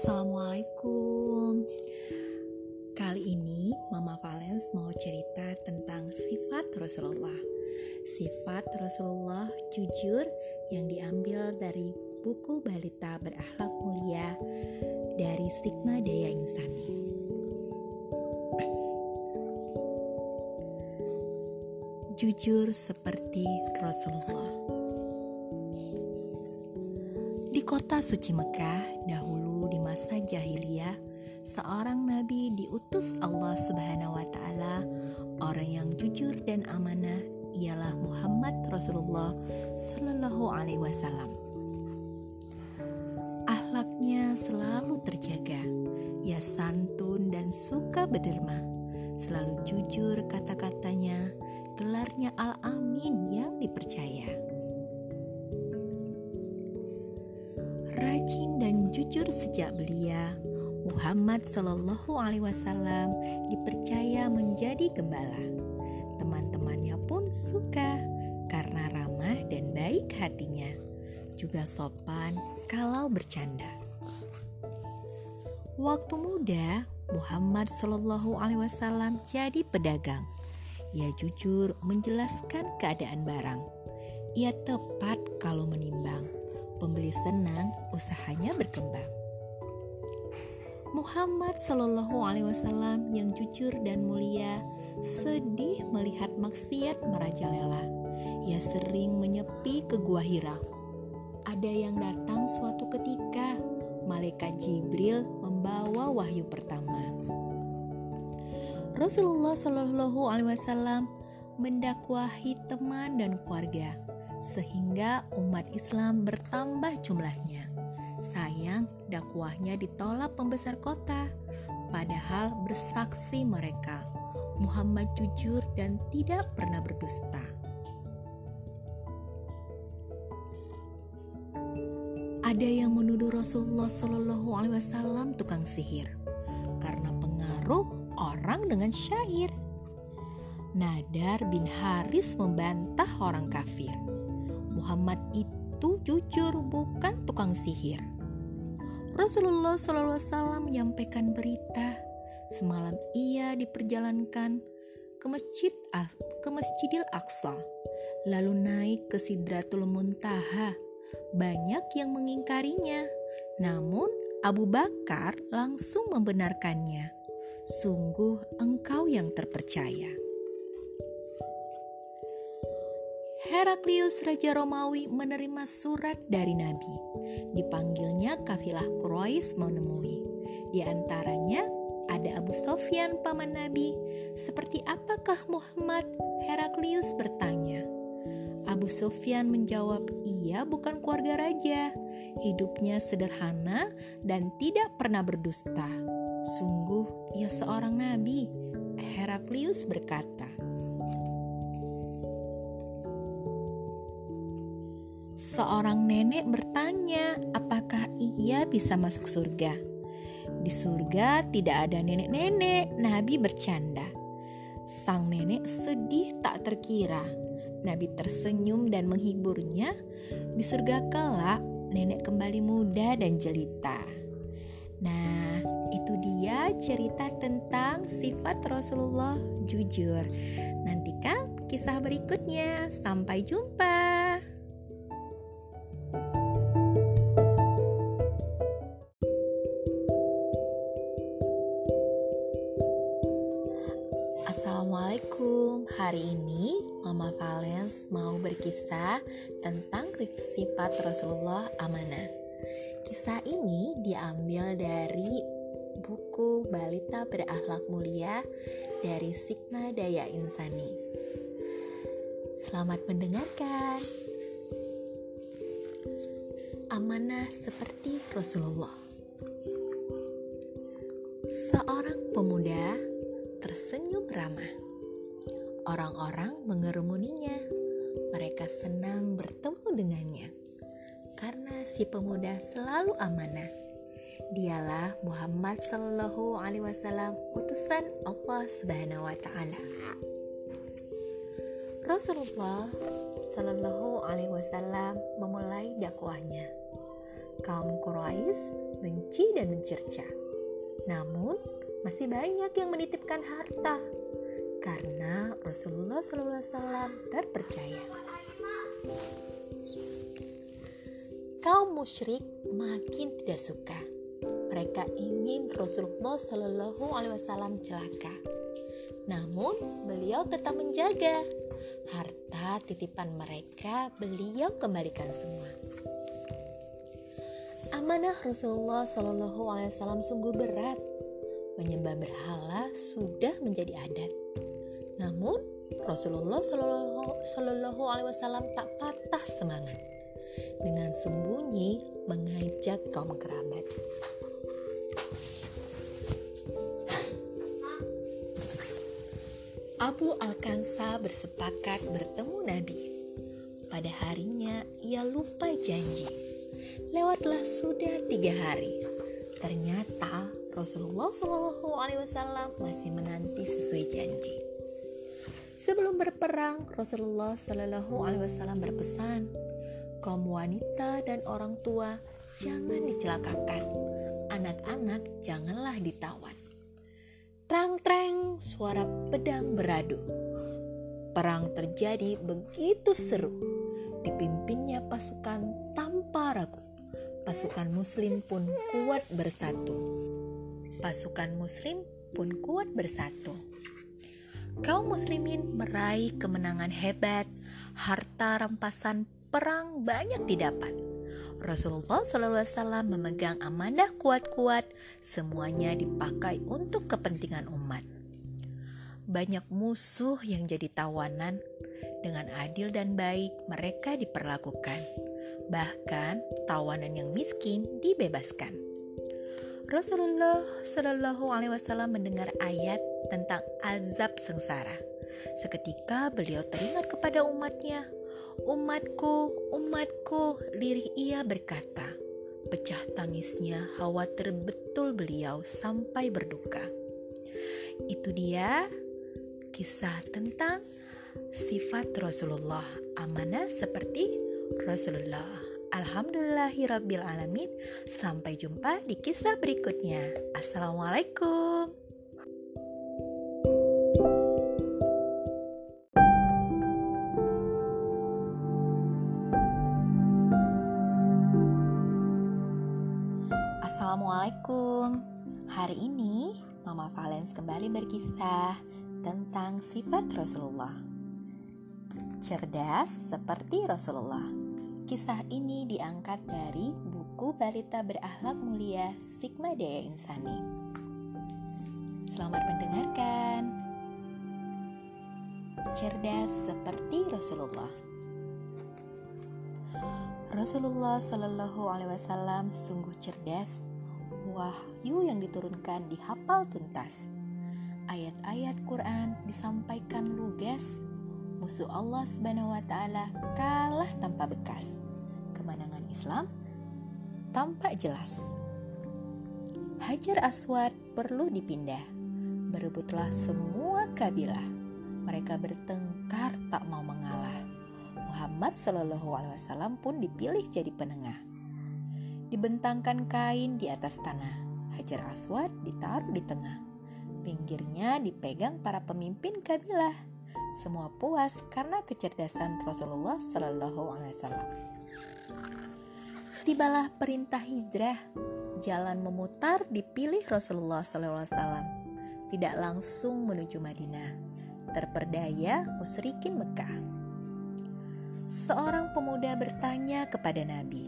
Assalamualaikum. Kali ini Mama Valens mau cerita tentang sifat Rasulullah. Sifat Rasulullah jujur yang diambil dari buku Balita Berakhlak Mulia dari Stigma Daya Insani. Jujur seperti Rasulullah. Di kota suci Mekah, dahulu di masa jahiliyah, seorang nabi diutus Allah Subhanahu wa taala, orang yang jujur dan amanah ialah Muhammad Rasulullah Shallallahu alaihi wasallam. Ahlaknya selalu terjaga, ia santun dan suka berderma, selalu jujur kata-katanya, gelarnya Al-Amin yang dipercaya. rajin dan jujur sejak belia, Muhammad Shallallahu Alaihi Wasallam dipercaya menjadi gembala. Teman-temannya pun suka karena ramah dan baik hatinya, juga sopan kalau bercanda. Waktu muda, Muhammad Shallallahu Alaihi Wasallam jadi pedagang. Ia jujur menjelaskan keadaan barang. Ia tepat kalau menimbang pembeli senang, usahanya berkembang. Muhammad Shallallahu Alaihi Wasallam yang jujur dan mulia sedih melihat maksiat merajalela. Ia sering menyepi ke gua Hira. Ada yang datang suatu ketika, malaikat Jibril membawa wahyu pertama. Rasulullah Shallallahu Alaihi Wasallam mendakwahi teman dan keluarga sehingga umat Islam bertambah jumlahnya. Sayang, dakwahnya ditolak pembesar kota, padahal bersaksi mereka Muhammad jujur dan tidak pernah berdusta. Ada yang menuduh Rasulullah Shallallahu Alaihi Wasallam tukang sihir karena pengaruh orang dengan syair. Nadar bin Haris membantah orang kafir. Muhammad itu jujur bukan tukang sihir. Rasulullah SAW menyampaikan berita semalam ia diperjalankan ke masjid ke Masjidil Aqsa lalu naik ke Sidratul Muntaha. Banyak yang mengingkarinya namun Abu Bakar langsung membenarkannya. Sungguh engkau yang terpercaya Heraklius Raja Romawi menerima surat dari Nabi. Dipanggilnya kafilah Quraisy menemui. Di antaranya ada Abu Sofyan paman Nabi. Seperti apakah Muhammad? Heraklius bertanya. Abu Sofyan menjawab, "Ia bukan keluarga raja. Hidupnya sederhana dan tidak pernah berdusta. Sungguh ia seorang nabi." Heraklius berkata, seorang nenek bertanya, apakah ia bisa masuk surga? Di surga tidak ada nenek-nenek, Nabi bercanda. Sang nenek sedih tak terkira. Nabi tersenyum dan menghiburnya. Di surga kelak, nenek kembali muda dan jelita. Nah, itu dia cerita tentang sifat Rasulullah jujur. Nantikan kisah berikutnya. Sampai jumpa. Berkisah tentang sifat Rasulullah amanah Kisah ini diambil dari buku Balita Berakhlak Mulia dari Sigma Daya Insani Selamat mendengarkan Amanah seperti Rasulullah Seorang pemuda tersenyum ramah. Orang-orang mengerumuninya. Mereka senang bertemu dengannya karena si pemuda selalu amanah. Dialah Muhammad Sallallahu Alaihi Wasallam, utusan Allah Subhanahu Wa Taala. Rasulullah Sallallahu Alaihi Wasallam memulai dakwahnya. Kaum Quraisy benci dan mencerca. Namun, masih banyak yang menitipkan harta karena Rasulullah SAW terpercaya. Kaum musyrik makin tidak suka. Mereka ingin Rasulullah Shallallahu Alaihi Wasallam celaka. Namun beliau tetap menjaga harta titipan mereka. Beliau kembalikan semua. Amanah Rasulullah Shallallahu Alaihi Wasallam sungguh berat. Menyembah berhala sudah menjadi adat. Namun Rasulullah Shallallahu Alaihi Wasallam tak patah semangat dengan sembunyi mengajak kaum kerabat. Abu Al-Kansa bersepakat bertemu Nabi. Pada harinya ia lupa janji Lewatlah sudah tiga hari. Ternyata Rasulullah Shallallahu Alaihi Wasallam masih menanti sesuai janji. Sebelum berperang, Rasulullah Shallallahu Alaihi Wasallam berpesan, kaum wanita dan orang tua jangan dicelakakan, anak-anak janganlah ditawan. Trang-trang suara pedang beradu. Perang terjadi begitu seru. Dipimpinnya pasukan tanpa ragu. Pasukan Muslim pun kuat bersatu. Pasukan Muslim pun kuat bersatu. Kaum Muslimin meraih kemenangan hebat, harta rampasan perang banyak didapat. Rasulullah SAW memegang amanah kuat-kuat, semuanya dipakai untuk kepentingan umat. Banyak musuh yang jadi tawanan, dengan adil dan baik mereka diperlakukan bahkan tawanan yang miskin dibebaskan. Rasulullah Shallallahu Alaihi Wasallam mendengar ayat tentang azab sengsara. Seketika beliau teringat kepada umatnya, umatku, umatku, lirih ia berkata. Pecah tangisnya khawatir betul beliau sampai berduka. Itu dia kisah tentang sifat Rasulullah amanah seperti Rasulullah. Alhamdulillahirabbil alamin. Sampai jumpa di kisah berikutnya. Assalamualaikum. Assalamualaikum. Hari ini Mama Valens kembali berkisah tentang sifat Rasulullah cerdas seperti Rasulullah. Kisah ini diangkat dari buku Balita Berakhlak Mulia Sigma Daya Insani. Selamat mendengarkan. Cerdas seperti Rasulullah. Rasulullah Shallallahu Alaihi Wasallam sungguh cerdas. Wahyu yang diturunkan dihafal tuntas. Ayat-ayat Quran disampaikan lugas musuh Allah Subhanahu wa taala kalah tanpa bekas. Kemenangan Islam tampak jelas. Hajar Aswad perlu dipindah. Berebutlah semua kabilah. Mereka bertengkar tak mau mengalah. Muhammad Shallallahu Alaihi Wasallam pun dipilih jadi penengah. Dibentangkan kain di atas tanah. Hajar Aswad ditaruh di tengah. Pinggirnya dipegang para pemimpin kabilah semua puas karena kecerdasan Rasulullah Shallallahu Alaihi Wasallam. Tibalah perintah hijrah, jalan memutar dipilih Rasulullah Shallallahu Alaihi Wasallam. Tidak langsung menuju Madinah, terperdaya musyrikin Mekah. Seorang pemuda bertanya kepada Nabi,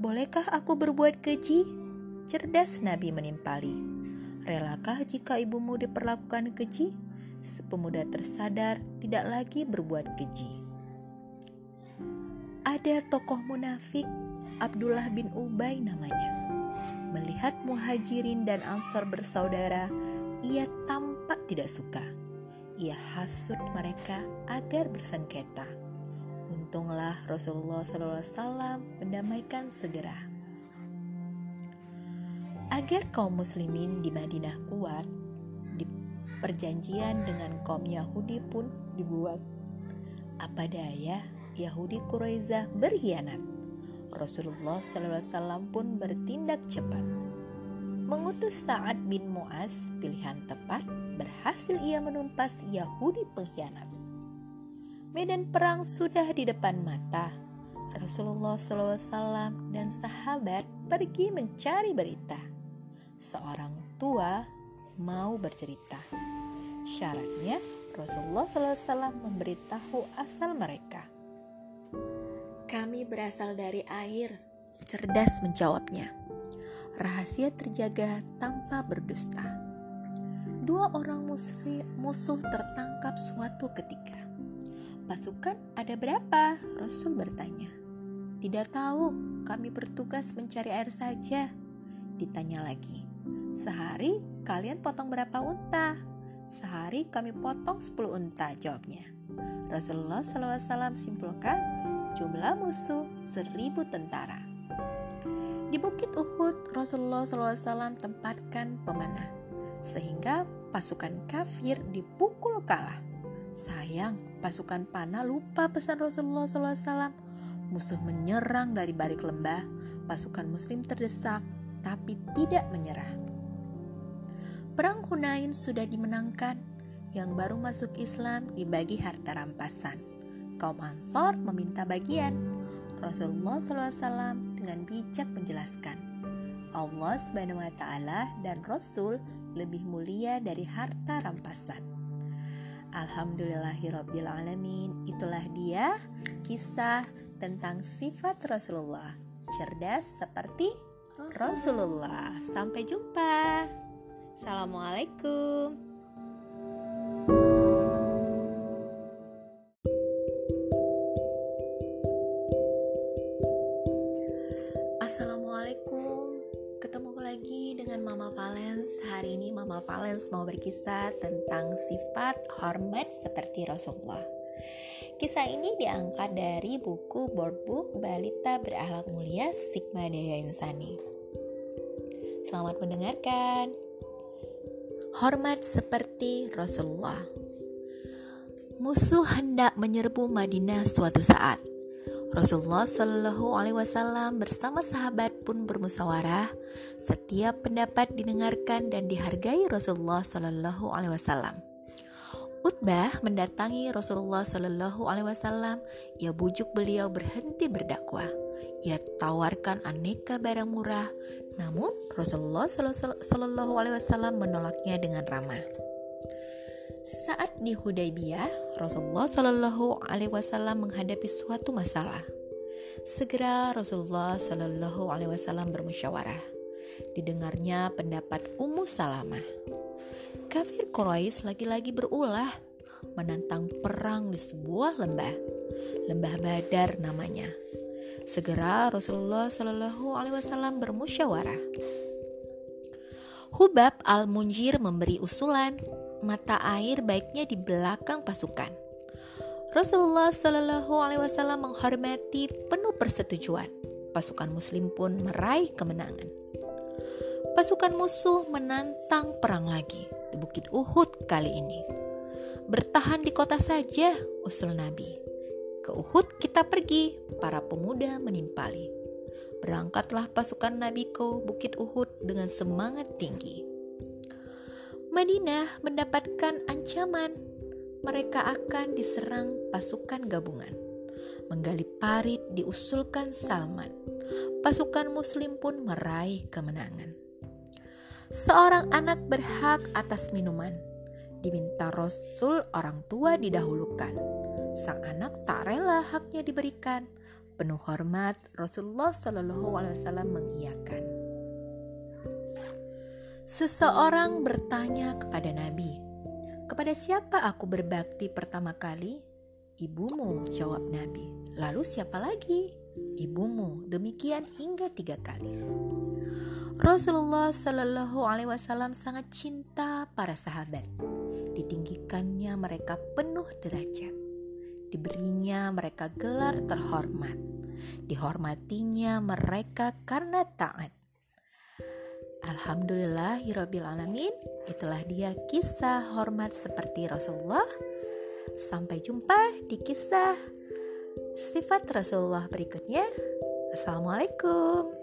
"Bolehkah aku berbuat keji?" Cerdas Nabi menimpali, "Relakah jika ibumu diperlakukan keji?" Pemuda tersadar tidak lagi berbuat keji. Ada tokoh munafik, Abdullah bin Ubay namanya. Melihat muhajirin dan ansor bersaudara, ia tampak tidak suka. Ia hasut mereka agar bersengketa. Untunglah Rasulullah SAW mendamaikan segera. Agar kaum muslimin di Madinah kuat, Perjanjian dengan kaum Yahudi pun dibuat. Apa daya, Yahudi Quraizah berkhianat. Rasulullah SAW pun bertindak cepat. Mengutus Sa'ad bin Mu'az, pilihan tepat, berhasil ia menumpas Yahudi pengkhianat. Medan perang sudah di depan mata. Rasulullah SAW dan sahabat pergi mencari berita. Seorang tua mau bercerita. Syaratnya Rasulullah SAW memberitahu asal mereka. Kami berasal dari air, cerdas menjawabnya. Rahasia terjaga tanpa berdusta. Dua orang muslim, musuh tertangkap suatu ketika. Pasukan ada berapa? Rasul bertanya. Tidak tahu, kami bertugas mencari air saja. Ditanya lagi. Sehari kalian potong berapa unta? Sehari kami potong 10 unta, jawabnya. Rasulullah SAW simpulkan jumlah musuh seribu tentara. Di Bukit Uhud, Rasulullah SAW tempatkan pemanah, sehingga pasukan kafir dipukul kalah. Sayang, pasukan panah lupa pesan Rasulullah SAW. Musuh menyerang dari balik lembah, pasukan muslim terdesak, tapi tidak menyerah. Perang Hunain sudah dimenangkan, yang baru masuk Islam dibagi harta rampasan kaum Ansor meminta bagian. Rasulullah SAW dengan bijak menjelaskan, Allah Subhanahu wa taala dan Rasul lebih mulia dari harta rampasan. Alhamdulillahirabbil alamin. Itulah dia kisah tentang sifat Rasulullah. Cerdas seperti Rasulullah. Sampai jumpa. Assalamualaikum. Assalamualaikum. Ketemu lagi dengan Mama Valens. Hari ini Mama Valens mau berkisah tentang sifat hormat seperti Rasulullah. Kisah ini diangkat dari buku board book Balita Berakhlak Mulia Sigma Daya Insani. Selamat mendengarkan Hormat seperti Rasulullah Musuh hendak menyerbu Madinah suatu saat Rasulullah Shallallahu Alaihi Wasallam bersama sahabat pun bermusyawarah. Setiap pendapat didengarkan dan dihargai Rasulullah Shallallahu Alaihi Wasallam. Utbah mendatangi Rasulullah Shallallahu Alaihi Wasallam. Ia bujuk beliau berhenti berdakwah. Ia tawarkan aneka barang murah, namun Rasulullah Shallallahu Alaihi Wasallam menolaknya dengan ramah. Saat di Hudaybiyah, Rasulullah Shallallahu Alaihi Wasallam menghadapi suatu masalah. Segera Rasulullah Shallallahu Alaihi Wasallam bermusyawarah. Didengarnya pendapat Ummu Salamah. Kafir Quraisy lagi-lagi berulah menantang perang di sebuah lembah, lembah Badar namanya. Segera Rasulullah Shallallahu Alaihi Wasallam bermusyawarah. Hubab al-Munjir memberi usulan mata air baiknya di belakang pasukan. Rasulullah Shallallahu Alaihi Wasallam menghormati penuh persetujuan. Pasukan Muslim pun meraih kemenangan. Pasukan musuh menantang perang lagi di Bukit Uhud kali ini. Bertahan di kota saja, usul Nabi. Ke Uhud kita pergi, para pemuda menimpali. Berangkatlah pasukan Nabi ke Bukit Uhud dengan semangat tinggi. Madinah mendapatkan ancaman mereka akan diserang pasukan gabungan. Menggali parit diusulkan Salman. Pasukan muslim pun meraih kemenangan. Seorang anak berhak atas minuman. Diminta Rasul orang tua didahulukan. Sang anak tak rela haknya diberikan. Penuh hormat Rasulullah Shallallahu Alaihi Wasallam mengiyakan. Seseorang bertanya kepada Nabi, "Kepada siapa aku berbakti pertama kali?" "Ibumu," jawab Nabi. "Lalu siapa lagi?" "Ibumu." Demikian hingga tiga kali. Rasulullah Shallallahu Alaihi Wasallam sangat cinta para sahabat. Ditinggikannya mereka penuh derajat. Diberinya mereka gelar terhormat. Dihormatinya mereka karena taat Alhamdulillahirabbil alamin. Itulah dia kisah hormat seperti Rasulullah. Sampai jumpa di kisah sifat Rasulullah berikutnya. Assalamualaikum.